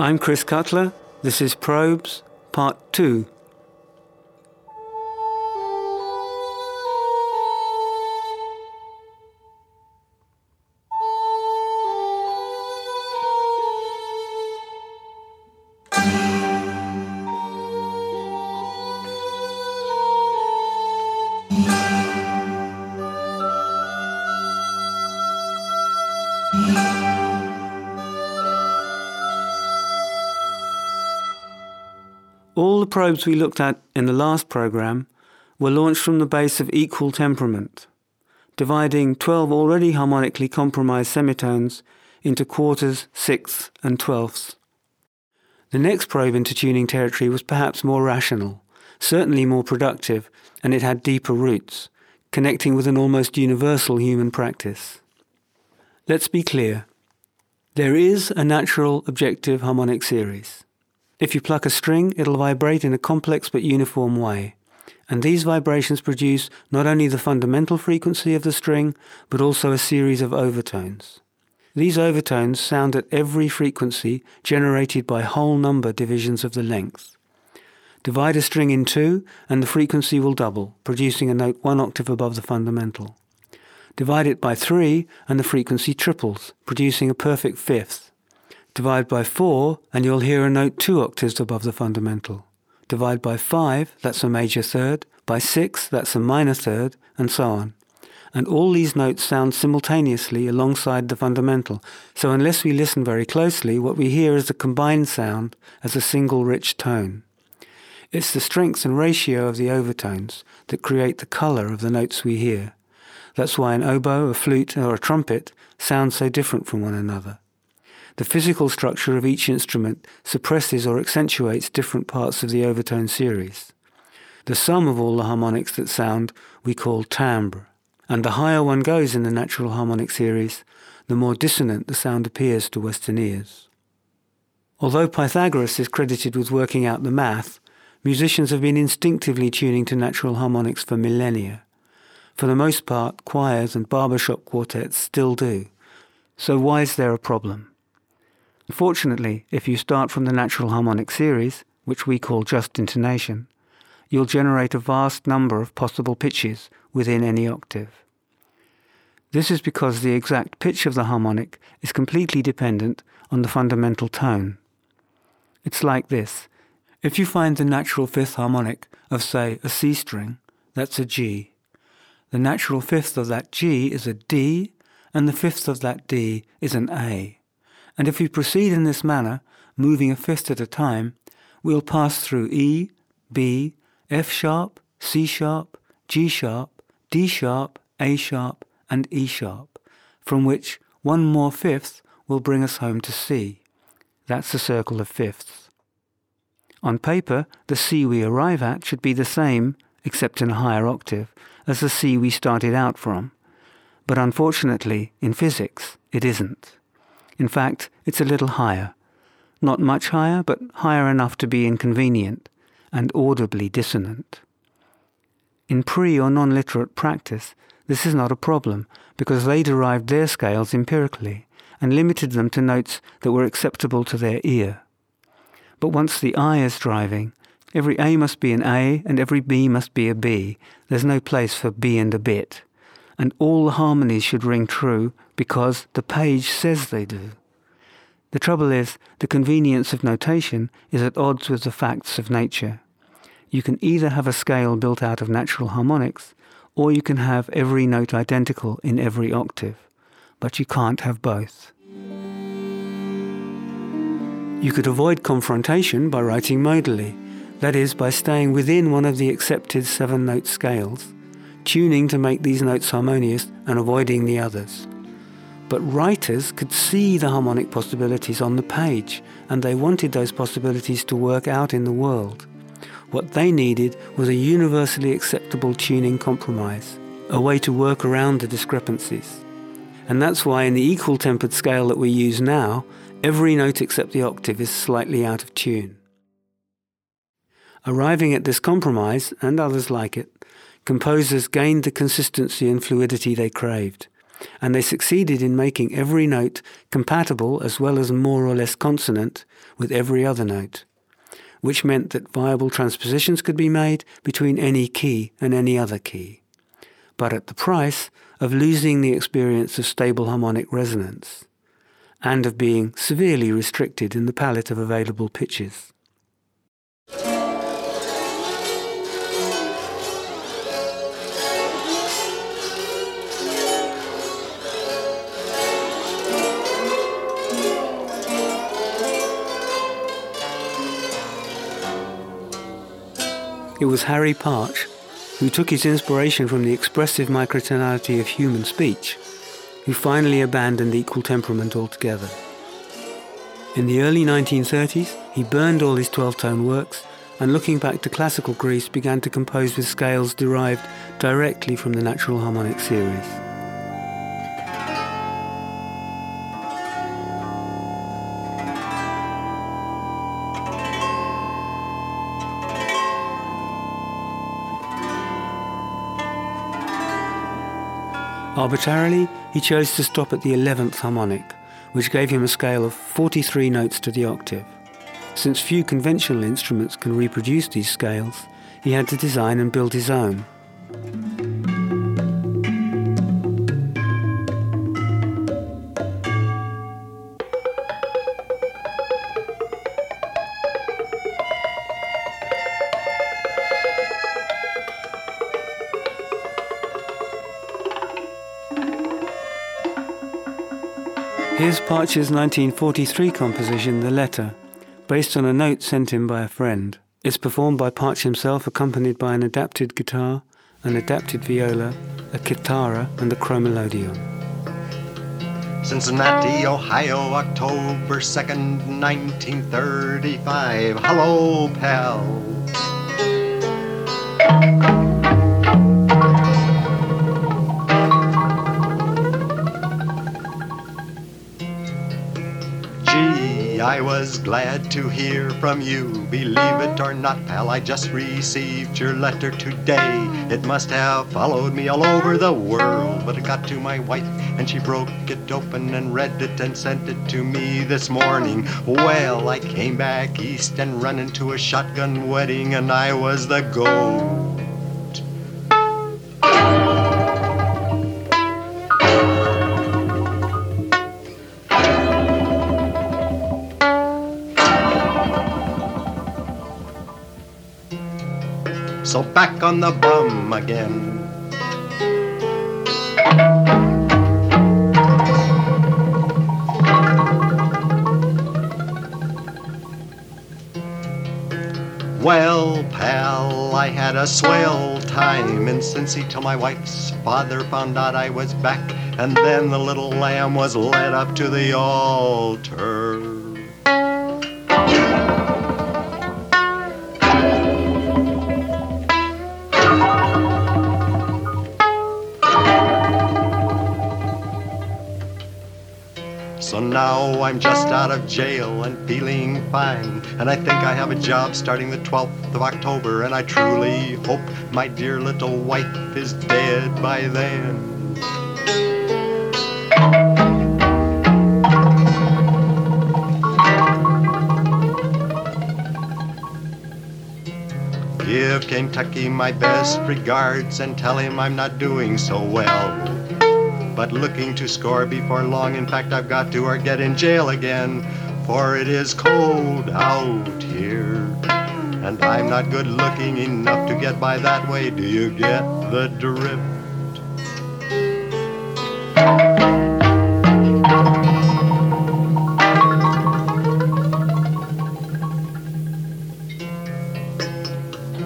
I'm Chris Cutler. This is Probes, Part 2. Probes we looked at in the last program were launched from the base of equal temperament, dividing 12 already harmonically compromised semitones into quarters, sixths, and twelfths. The next probe into tuning territory was perhaps more rational, certainly more productive, and it had deeper roots, connecting with an almost universal human practice. Let's be clear. There is a natural objective harmonic series. If you pluck a string, it'll vibrate in a complex but uniform way. And these vibrations produce not only the fundamental frequency of the string, but also a series of overtones. These overtones sound at every frequency generated by whole number divisions of the length. Divide a string in two, and the frequency will double, producing a note one octave above the fundamental. Divide it by three, and the frequency triples, producing a perfect fifth. Divide by 4 and you'll hear a note 2 octaves above the fundamental. Divide by 5, that's a major third. By 6, that's a minor third, and so on. And all these notes sound simultaneously alongside the fundamental, so unless we listen very closely, what we hear is a combined sound as a single rich tone. It's the strength and ratio of the overtones that create the colour of the notes we hear. That's why an oboe, a flute, or a trumpet sound so different from one another. The physical structure of each instrument suppresses or accentuates different parts of the overtone series. The sum of all the harmonics that sound we call timbre, and the higher one goes in the natural harmonic series, the more dissonant the sound appears to Western ears. Although Pythagoras is credited with working out the math, musicians have been instinctively tuning to natural harmonics for millennia. For the most part, choirs and barbershop quartets still do. So why is there a problem? Fortunately, if you start from the natural harmonic series, which we call just intonation, you'll generate a vast number of possible pitches within any octave. This is because the exact pitch of the harmonic is completely dependent on the fundamental tone. It's like this. If you find the natural fifth harmonic of, say, a C string, that's a G. The natural fifth of that G is a D, and the fifth of that D is an A. And if we proceed in this manner, moving a fifth at a time, we'll pass through E, B, F sharp, C sharp, G sharp, D sharp, A sharp, and E sharp, from which one more fifth will bring us home to C. That's the circle of fifths. On paper, the C we arrive at should be the same, except in a higher octave, as the C we started out from. But unfortunately, in physics, it isn't. In fact, it's a little higher. Not much higher, but higher enough to be inconvenient and audibly dissonant. In pre or non literate practice, this is not a problem because they derived their scales empirically and limited them to notes that were acceptable to their ear. But once the eye is driving, every A must be an A and every B must be a B. There's no place for B and a bit and all the harmonies should ring true because the page says they do. The trouble is, the convenience of notation is at odds with the facts of nature. You can either have a scale built out of natural harmonics, or you can have every note identical in every octave, but you can't have both. You could avoid confrontation by writing modally, that is, by staying within one of the accepted seven note scales tuning to make these notes harmonious and avoiding the others. But writers could see the harmonic possibilities on the page, and they wanted those possibilities to work out in the world. What they needed was a universally acceptable tuning compromise, a way to work around the discrepancies. And that's why in the equal tempered scale that we use now, every note except the octave is slightly out of tune. Arriving at this compromise, and others like it, composers gained the consistency and fluidity they craved. And they succeeded in making every note compatible as well as more or less consonant with every other note, which meant that viable transpositions could be made between any key and any other key, but at the price of losing the experience of stable harmonic resonance and of being severely restricted in the palette of available pitches. It was Harry Partch who took his inspiration from the expressive microtonality of human speech, who finally abandoned equal temperament altogether. In the early 1930s, he burned all his 12-tone works and looking back to classical Greece began to compose with scales derived directly from the natural harmonic series. Arbitrarily, he chose to stop at the 11th harmonic, which gave him a scale of 43 notes to the octave. Since few conventional instruments can reproduce these scales, he had to design and build his own. Here's Partch's 1943 composition, The Letter, based on a note sent him by a friend. It's performed by Partch himself, accompanied by an adapted guitar, an adapted viola, a kitara, and a chromelodeon. Cincinnati, Ohio, October 2nd, 1935. Hello, pal. I was glad to hear from you. Believe it or not, pal, I just received your letter today. It must have followed me all over the world, but it got to my wife and she broke it open and read it and sent it to me this morning. Well, I came back east and run into a shotgun wedding and I was the goat. So back on the bum again. Well, pal, I had a swell time in Cincy till my wife's father found out I was back, and then the little lamb was led up to the altar. I'm just out of jail and feeling fine. And I think I have a job starting the 12th of October. And I truly hope my dear little wife is dead by then. Give Kentucky my best regards and tell him I'm not doing so well but looking to score before long. In fact, I've got to or get in jail again, for it is cold out here. And I'm not good looking enough to get by that way. Do you get the drift?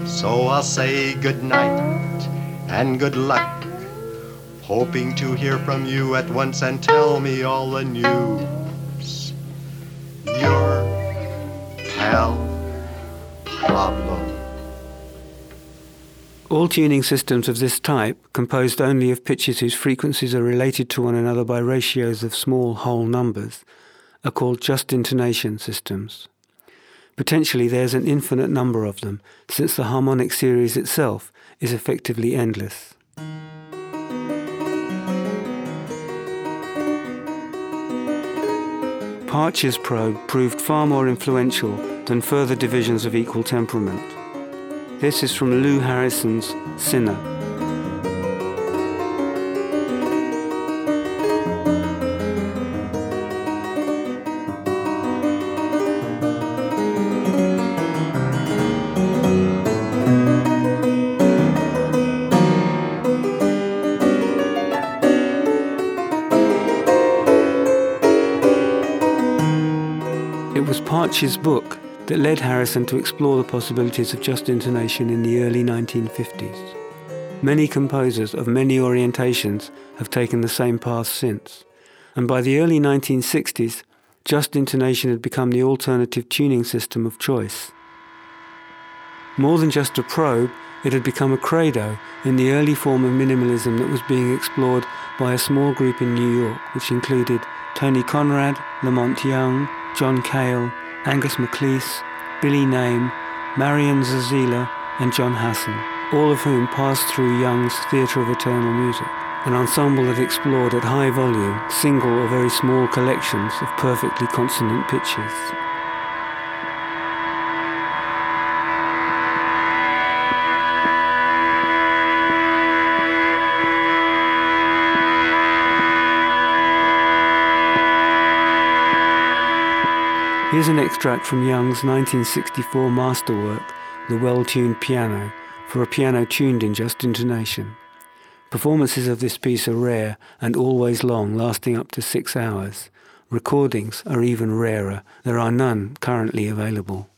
So I'll say good night and good luck hoping to hear from you at once and tell me all the news. Your pal, Pablo. All tuning systems of this type, composed only of pitches whose frequencies are related to one another by ratios of small whole numbers, are called just intonation systems. Potentially there's an infinite number of them, since the harmonic series itself is effectively endless. Partch's probe proved far more influential than further divisions of equal temperament. This is from Lou Harrison's Sinner. Partch's book that led Harrison to explore the possibilities of just intonation in the early 1950s. Many composers of many orientations have taken the same path since, and by the early 1960s, just intonation had become the alternative tuning system of choice. More than just a probe, it had become a credo in the early form of minimalism that was being explored by a small group in New York, which included Tony Conrad, La Monte Young, John Cale, Angus MacLise, Billy Name, Marian Zazeela, and Jon Hassell, all of whom passed through Young's Theatre of Eternal Music, an ensemble that explored at high volume single or very small collections of perfectly consonant pitches. Here's an extract from Young's 1964 masterwork, The Well Tuned Piano, for a piano tuned in just intonation. Performances of this piece are rare and always long, lasting up to six hours. Recordings are even rarer. There are none currently available.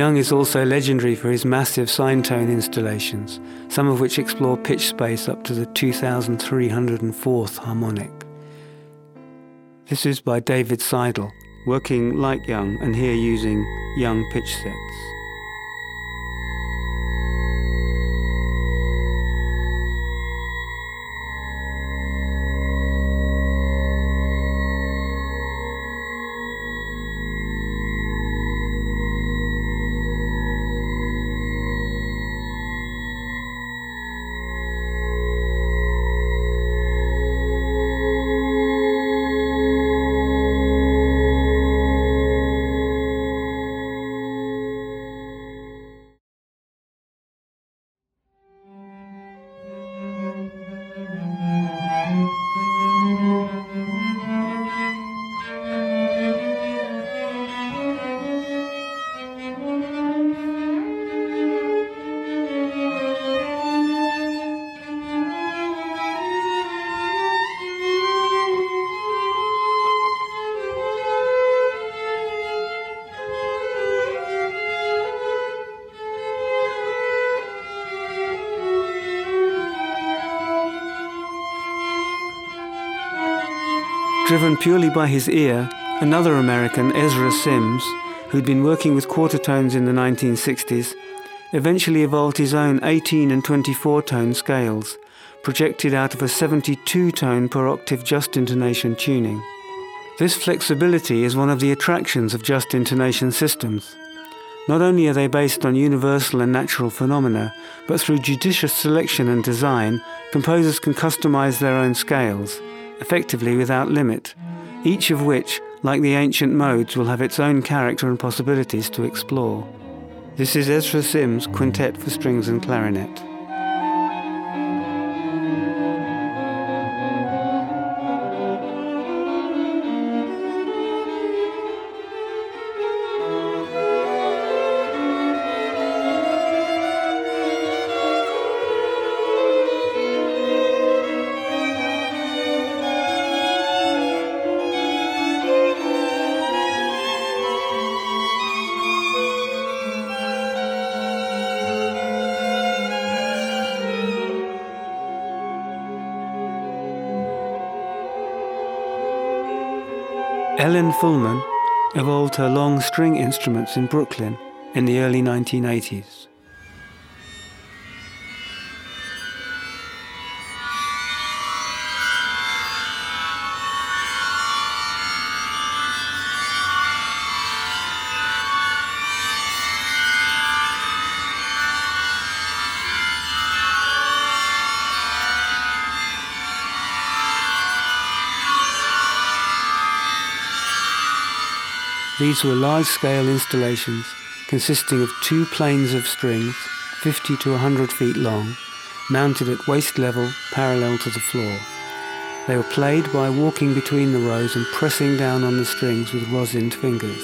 Young is also legendary for his massive sine tone installations, some of which explore pitch space up to the 2304th harmonic. This is by David Seidel, working like Young and here using Young pitch sets. Driven purely by his ear, another American, Ezra Sims, who'd been working with quarter tones in the 1960s, eventually evolved his own 18 and 24 tone scales, projected out of a 72 tone per octave just intonation tuning. This flexibility is one of the attractions of just intonation systems. Not only are they based on universal and natural phenomena, but through judicious selection and design, composers can customize their own scales, effectively without limit, each of which, like the ancient modes, will have its own character and possibilities to explore. This is Ezra Sims' Quintet for Strings and Clarinet. Fullman evolved her long string instruments in Brooklyn in the early 1980s. These were large-scale installations consisting of two planes of strings, 50 to 100 feet long, mounted at waist level parallel to the floor. They were played by walking between the rows and pressing down on the strings with rosined fingers.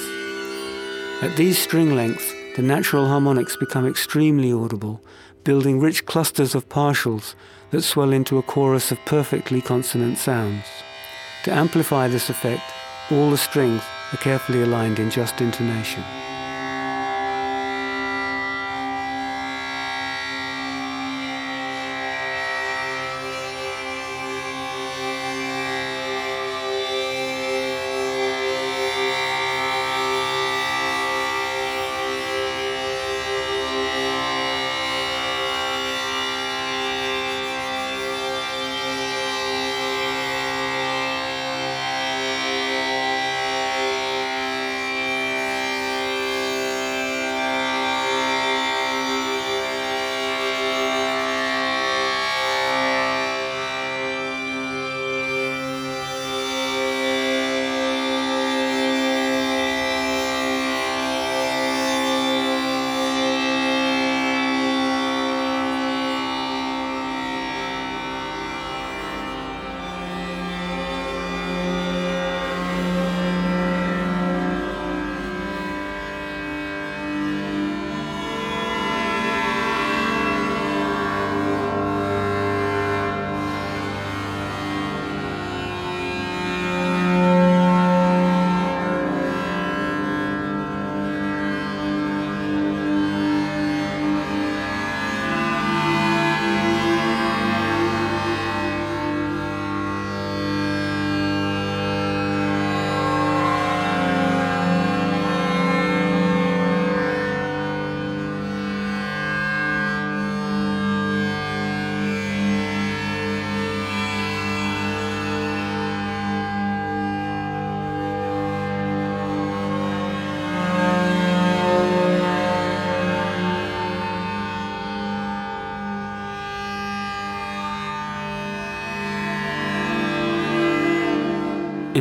At these string lengths, the natural harmonics become extremely audible, building rich clusters of partials that swell into a chorus of perfectly consonant sounds. To amplify this effect, all the strings are carefully aligned in just intonation.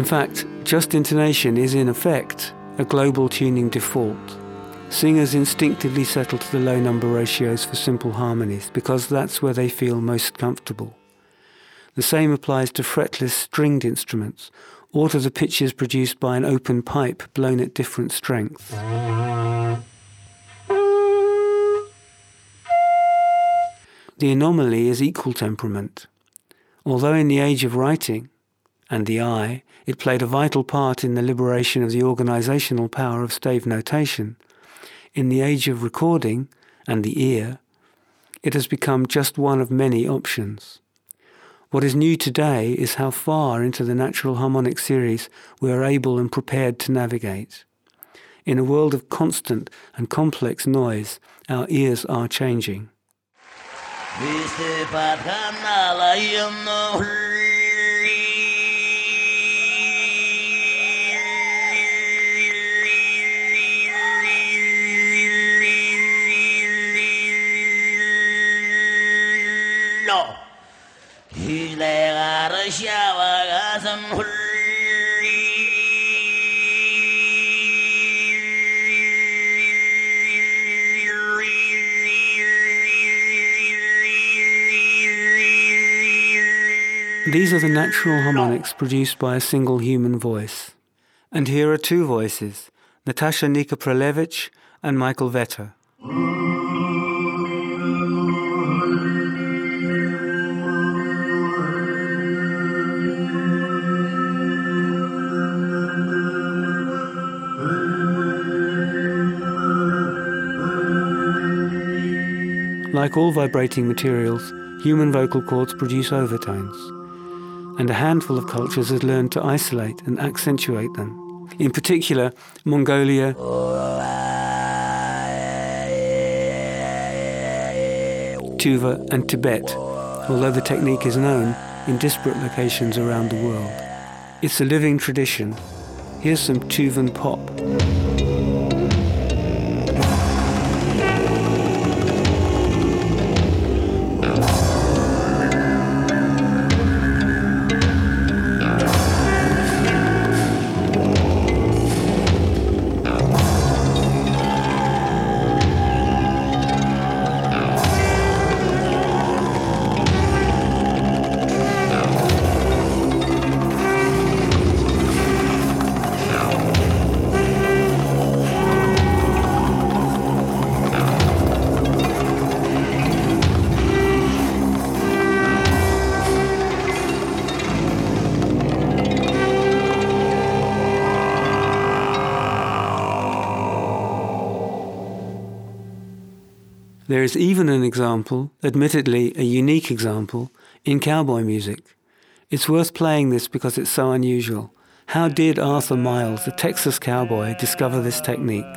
Fact, just intonation is in effect a global tuning default. Singers instinctively settle to the low number ratios for simple harmonies because that's where they feel most comfortable. The same applies to fretless stringed instruments or to the pitches produced by an open pipe blown at different strengths. The anomaly is equal temperament. Although in the age of writing, and the eye, it played a vital part in the liberation of the organizational power of stave notation. In the age of recording and the ear, it has become just one of many options. What is new today is how far into the natural harmonic series we are able and prepared to navigate. In a world of constant and complex noise, our ears are changing. These are the natural harmonics produced by a single human voice. And here are two voices, Natascha Nikeprelevic and Michael Vetter. Like all vibrating materials, human vocal cords produce overtones and a handful of cultures has learned to isolate and accentuate them. In particular, Mongolia, Tuva, and Tibet, although the technique is known in disparate locations around the world. It's a living tradition. Here's some Tuvan pop. Is even an example, admittedly a unique example, in cowboy music. It's worth playing this because it's so unusual. How did Arthur Miles, the Texas cowboy, discover this technique?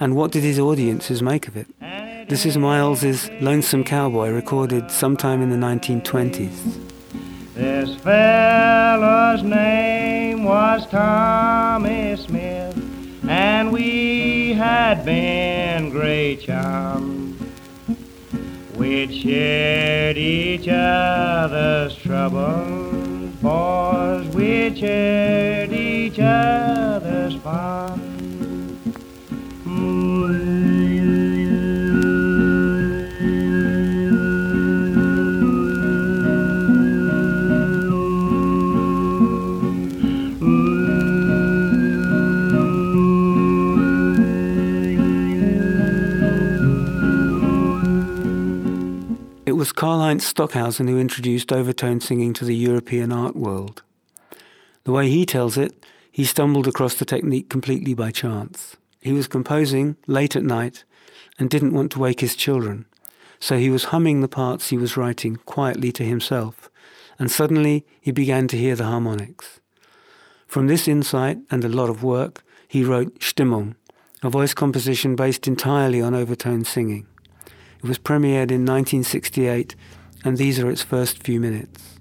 And what did his audiences make of it? This is Miles's Lonesome Cowboy, recorded sometime in the 1920s. This fellow's name was Tommy Smith, and we had been great chums. We'd shared each other's troubles, boys. We'd shared each other's fun. Karlheinz Stockhausen who introduced overtone singing to the European art world. The way he tells it, he stumbled across the technique completely by chance. He was composing late at night and didn't want to wake his children, so he was humming the parts he was writing quietly to himself, and suddenly he began to hear the harmonics. From this insight and a lot of work, he wrote Stimmung, a voice composition based entirely on overtone singing. It was premiered in 1968, and these are its first few minutes.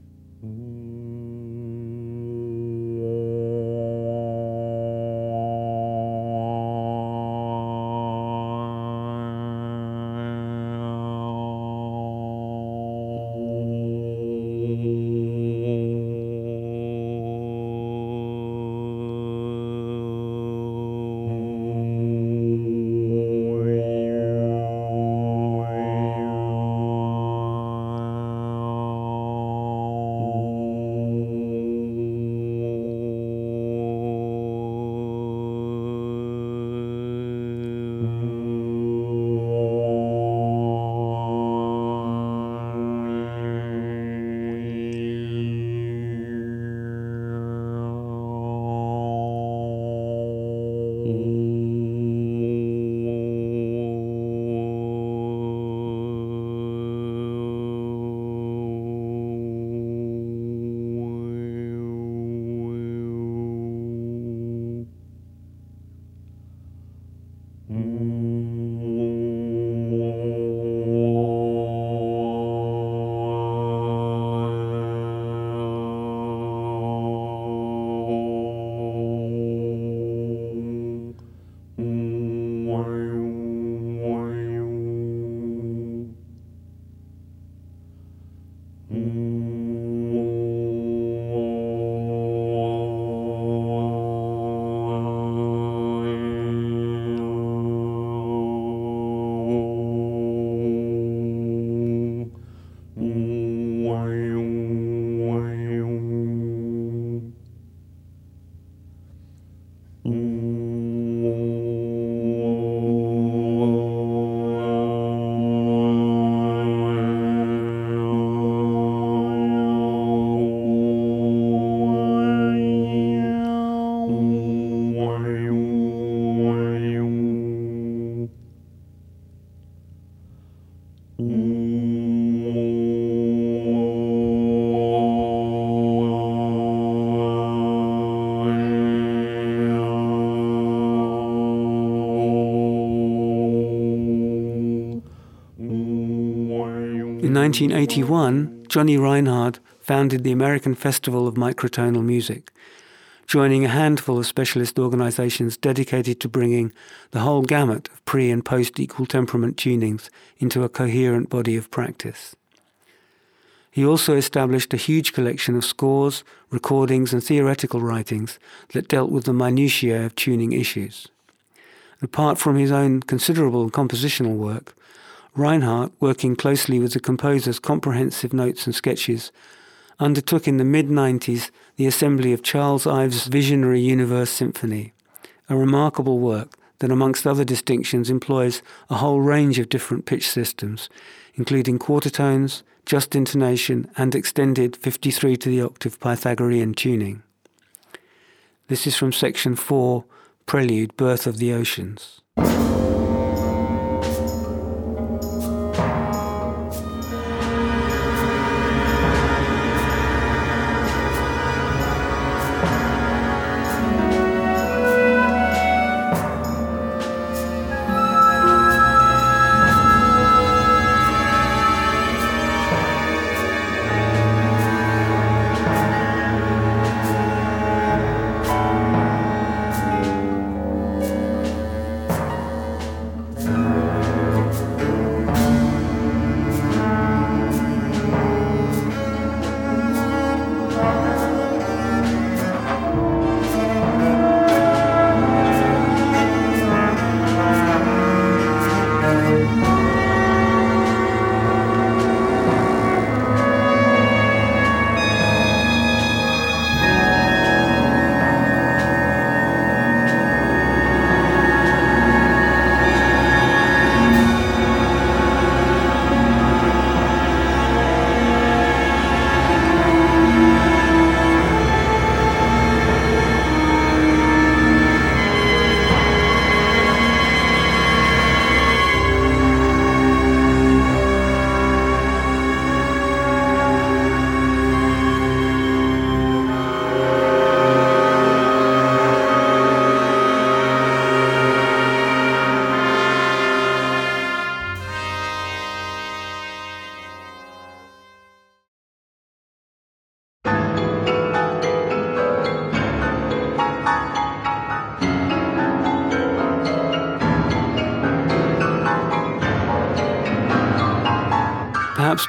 In 1981, Johnny Reinhard founded the American Festival of Microtonal Music, joining a handful of specialist organizations dedicated to bringing the whole gamut of pre and post equal temperament tunings into a coherent body of practice. He also established a huge collection of scores, recordings, and theoretical writings that dealt with the minutiae of tuning issues. Apart from his own considerable compositional work, Reinhard, working closely with the composer's comprehensive notes and sketches, undertook in the mid 90s the assembly of Charles Ives' Visionary Universe Symphony, a remarkable work that, amongst other distinctions, employs a whole range of different pitch systems, including quarter tones, just intonation, and extended 53 to the octave Pythagorean tuning. This is from section 4, Prelude Birth of the Oceans.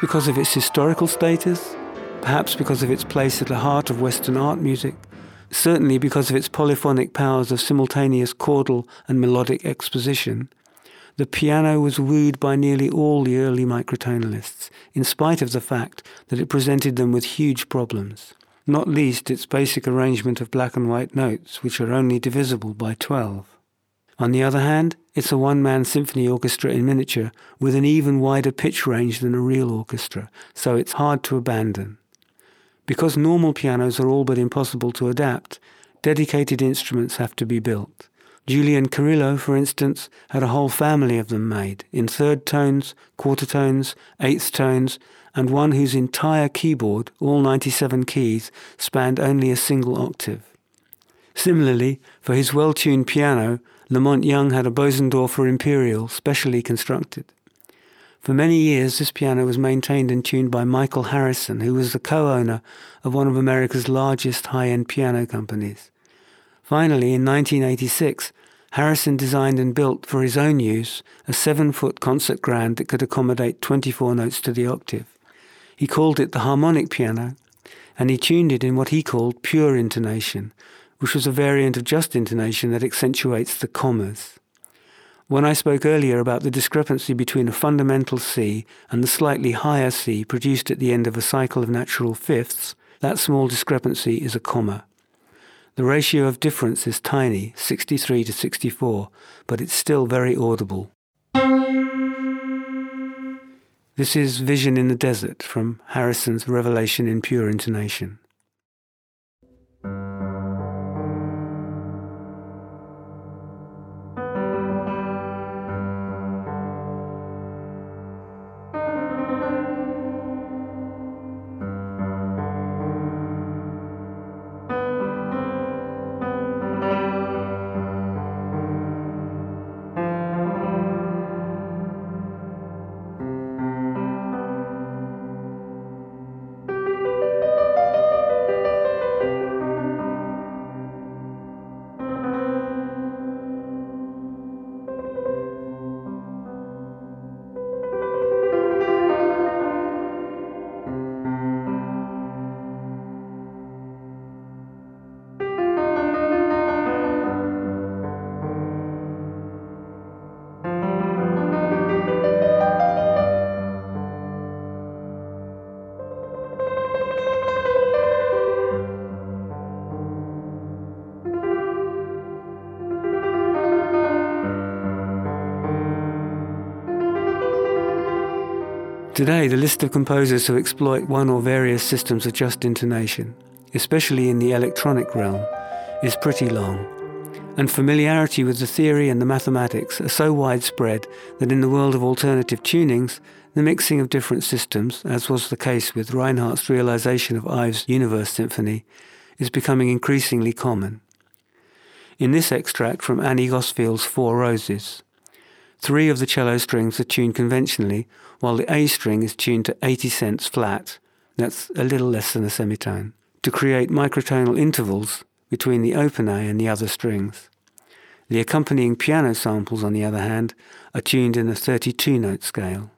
Because of its historical status, perhaps because of its place at the heart of Western art music, certainly because of its polyphonic powers of simultaneous chordal and melodic exposition, the piano was wooed by nearly all the early microtonalists, in spite of the fact that it presented them with huge problems, not least its basic arrangement of black and white notes, which are only divisible by 12. On the other hand, it's a one man symphony orchestra in miniature with an even wider pitch range than a real orchestra, so it's hard to abandon. Because normal pianos are all but impossible to adapt, dedicated instruments have to be built. Julian Carrillo, for instance, had a whole family of them made, in third tones, quarter tones, eighth tones, and one whose entire keyboard, all 97 keys, spanned only a single octave. Similarly, for his well tuned piano, La Monte Young had a Bosendorfer Imperial specially constructed. For many years, this piano was maintained and tuned by Michael Harrison, who was the co-owner of one of America's largest high-end piano companies. Finally, in 1986, Harrison designed and built for his own use a seven-foot concert grand that could accommodate 24 notes to the octave. He called it the harmonic piano, and he tuned it in what he called pure intonation, which was a variant of just intonation that accentuates the commas. When I spoke earlier about the discrepancy between a fundamental C and the slightly higher C produced at the end of a cycle of natural fifths, that small discrepancy is a comma. The ratio of difference is tiny, 63 to 64, but it's still very audible. This is Vision in the Desert from Harrison's Revelation in Pure Intonation. Today, the list of composers who exploit one or various systems of just intonation, especially in the electronic realm, is pretty long and familiarity with the theory and the mathematics are so widespread that in the world of alternative tunings, the mixing of different systems, as was the case with Reinhard's realization of Ives' Universe Symphony, is becoming increasingly common. In this extract from Annie Gosfield's Four Roses, three of the cello strings are tuned conventionally, while the A string is tuned to 80 cents flat, that's a little less than a semitone, to create microtonal intervals between the open A and the other strings. The accompanying piano samples, on the other hand, are tuned in a 32 note scale.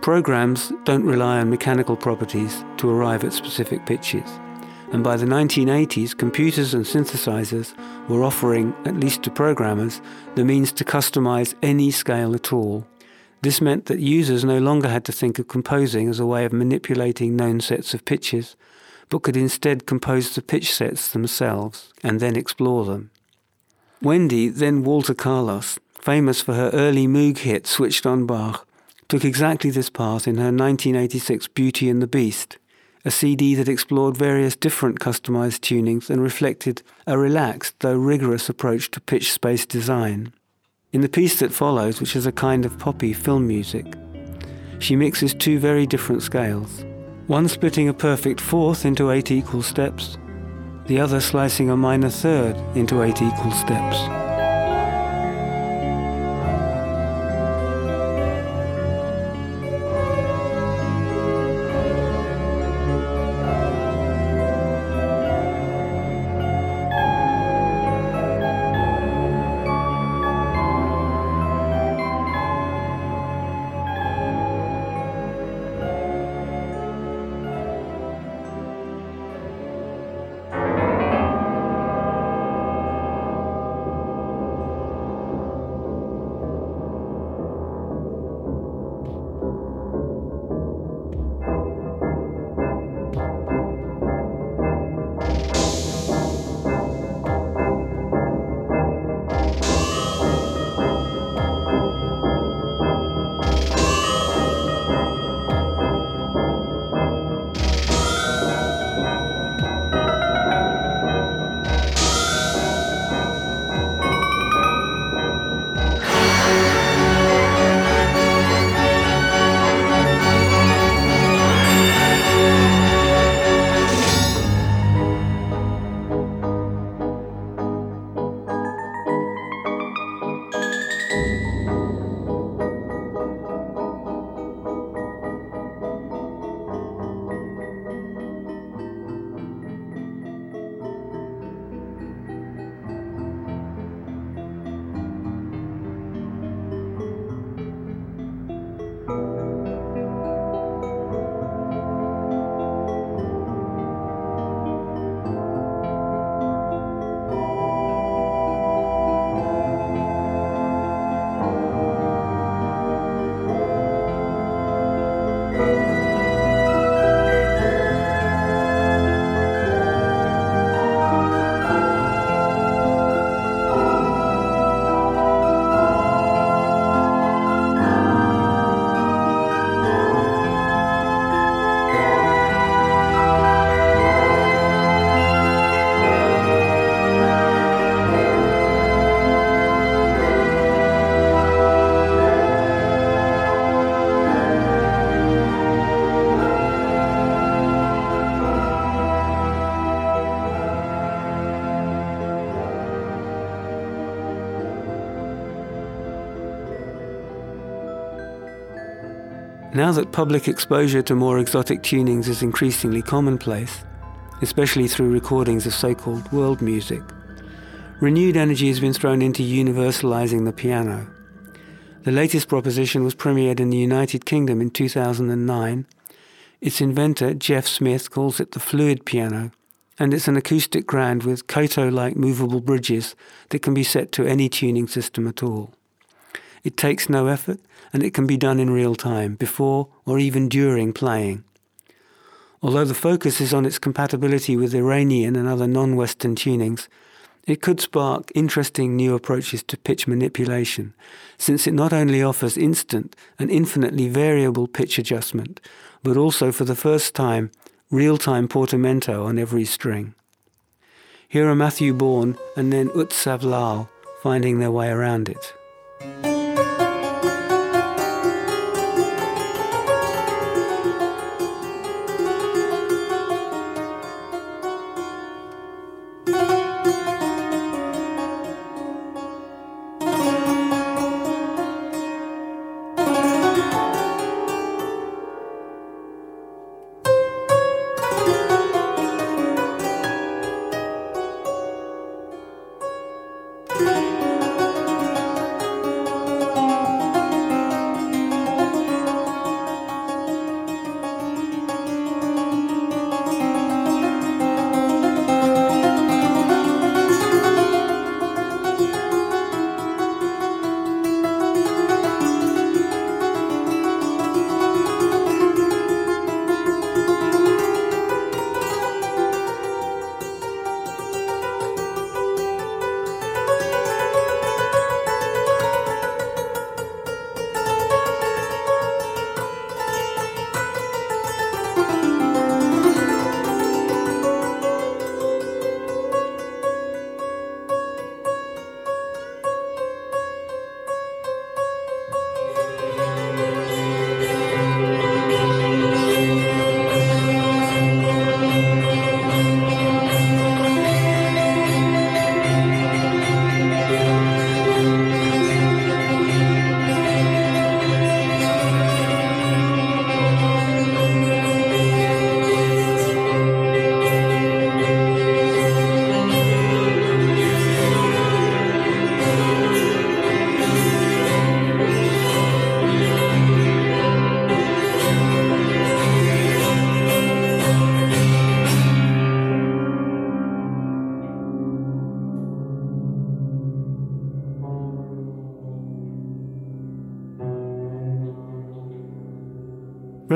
Programs don't rely on mechanical properties to arrive at specific pitches, and by the 1980s, computers and synthesizers were offering, at least to programmers, the means to customize any scale at all. This meant that users no longer had to think of composing as a way of manipulating known sets of pitches, but could instead compose the pitch sets themselves and then explore them. Wendy, then Walter Carlos, famous for her early Moog hit Switched on Bach, took exactly this path in her 1986 Beauty and the Beast, a CD that explored various different customized tunings and reflected a relaxed though rigorous approach to pitch space design. In the piece that follows, which is a kind of poppy film music, she mixes two very different scales, one splitting a perfect fourth into eight equal steps, the other slicing a minor third into eight equal steps. Now that public exposure to more exotic tunings is increasingly commonplace, especially through recordings of so called world music, renewed energy has been thrown into universalizing the piano. The latest proposition was premiered in the United Kingdom in 2009. Its inventor, Geoff Smith, calls it the fluid piano, and it's an acoustic grand with Koto like movable bridges that can be set to any tuning system at all. It takes no effort and it can be done in real time, before or even during playing. Although the focus is on its compatibility with Iranian and other non Western tunings, it could spark interesting new approaches to pitch manipulation, since it not only offers instant and infinitely variable pitch adjustment, but also for the first time real time portamento on every string. Here are Matthew Bourne and then Utsav Lal finding their way around it.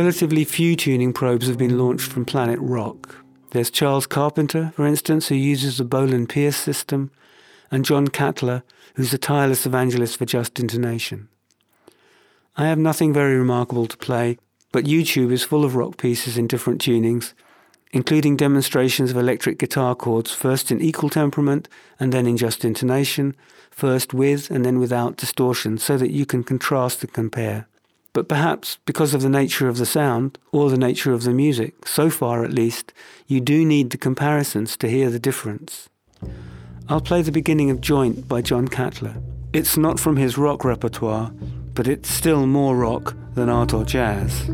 Relatively few tuning probes have been launched from Planet Rock. There's Charles Carpenter, for instance, who uses the Bohlen-Pierce system, and Jon Catler, who's a tireless evangelist for just intonation. I have nothing very remarkable to play, but YouTube is full of rock pieces in different tunings, including demonstrations of electric guitar chords, first in equal temperament and then in just intonation, first with and then without distortion, so that you can contrast and compare. But perhaps because of the nature of the sound, or the nature of the music, so far at least, you do need the comparisons to hear the difference. I'll play the beginning of Joint by Jon Catler. It's not from his rock repertoire, but it's still more rock than art or jazz.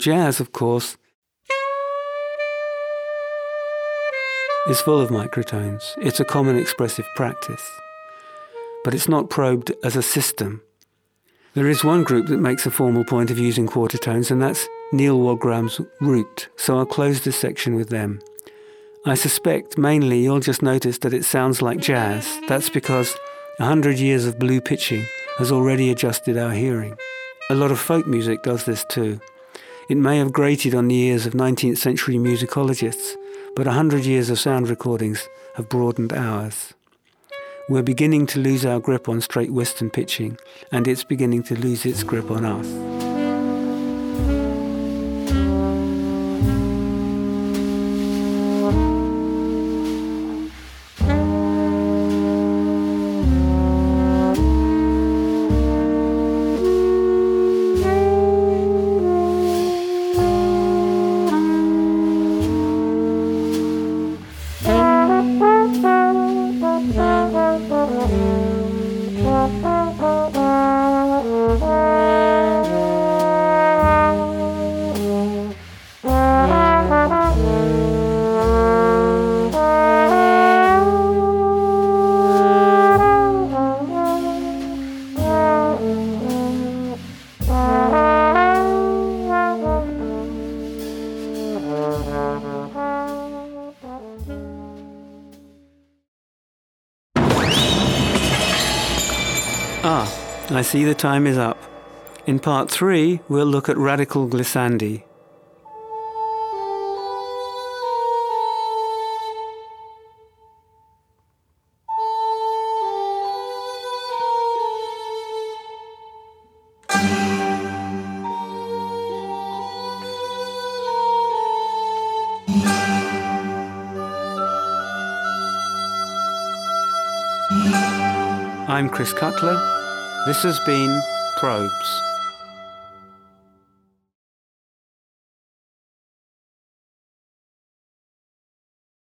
Jazz, of course, is full of microtones. It's a common expressive practice. But it's not probed as a system. There is one group that makes a formal point of using quarter tones, and that's Nils Wogram's Root, so I'll close this section with them. I suspect mainly you'll just notice that it sounds like jazz. That's because a hundred years of blue pitching has already adjusted our hearing. A lot of folk music does this too. It may have grated on the ears of 19th century musicologists, but a hundred years of sound recordings have broadened ours. We're beginning to lose our grip on straight western pitching, and it's beginning to lose its grip on us. See the time is up. In part three, we'll look at radical glissandi. I'm Chris Cutler. This has been Probes.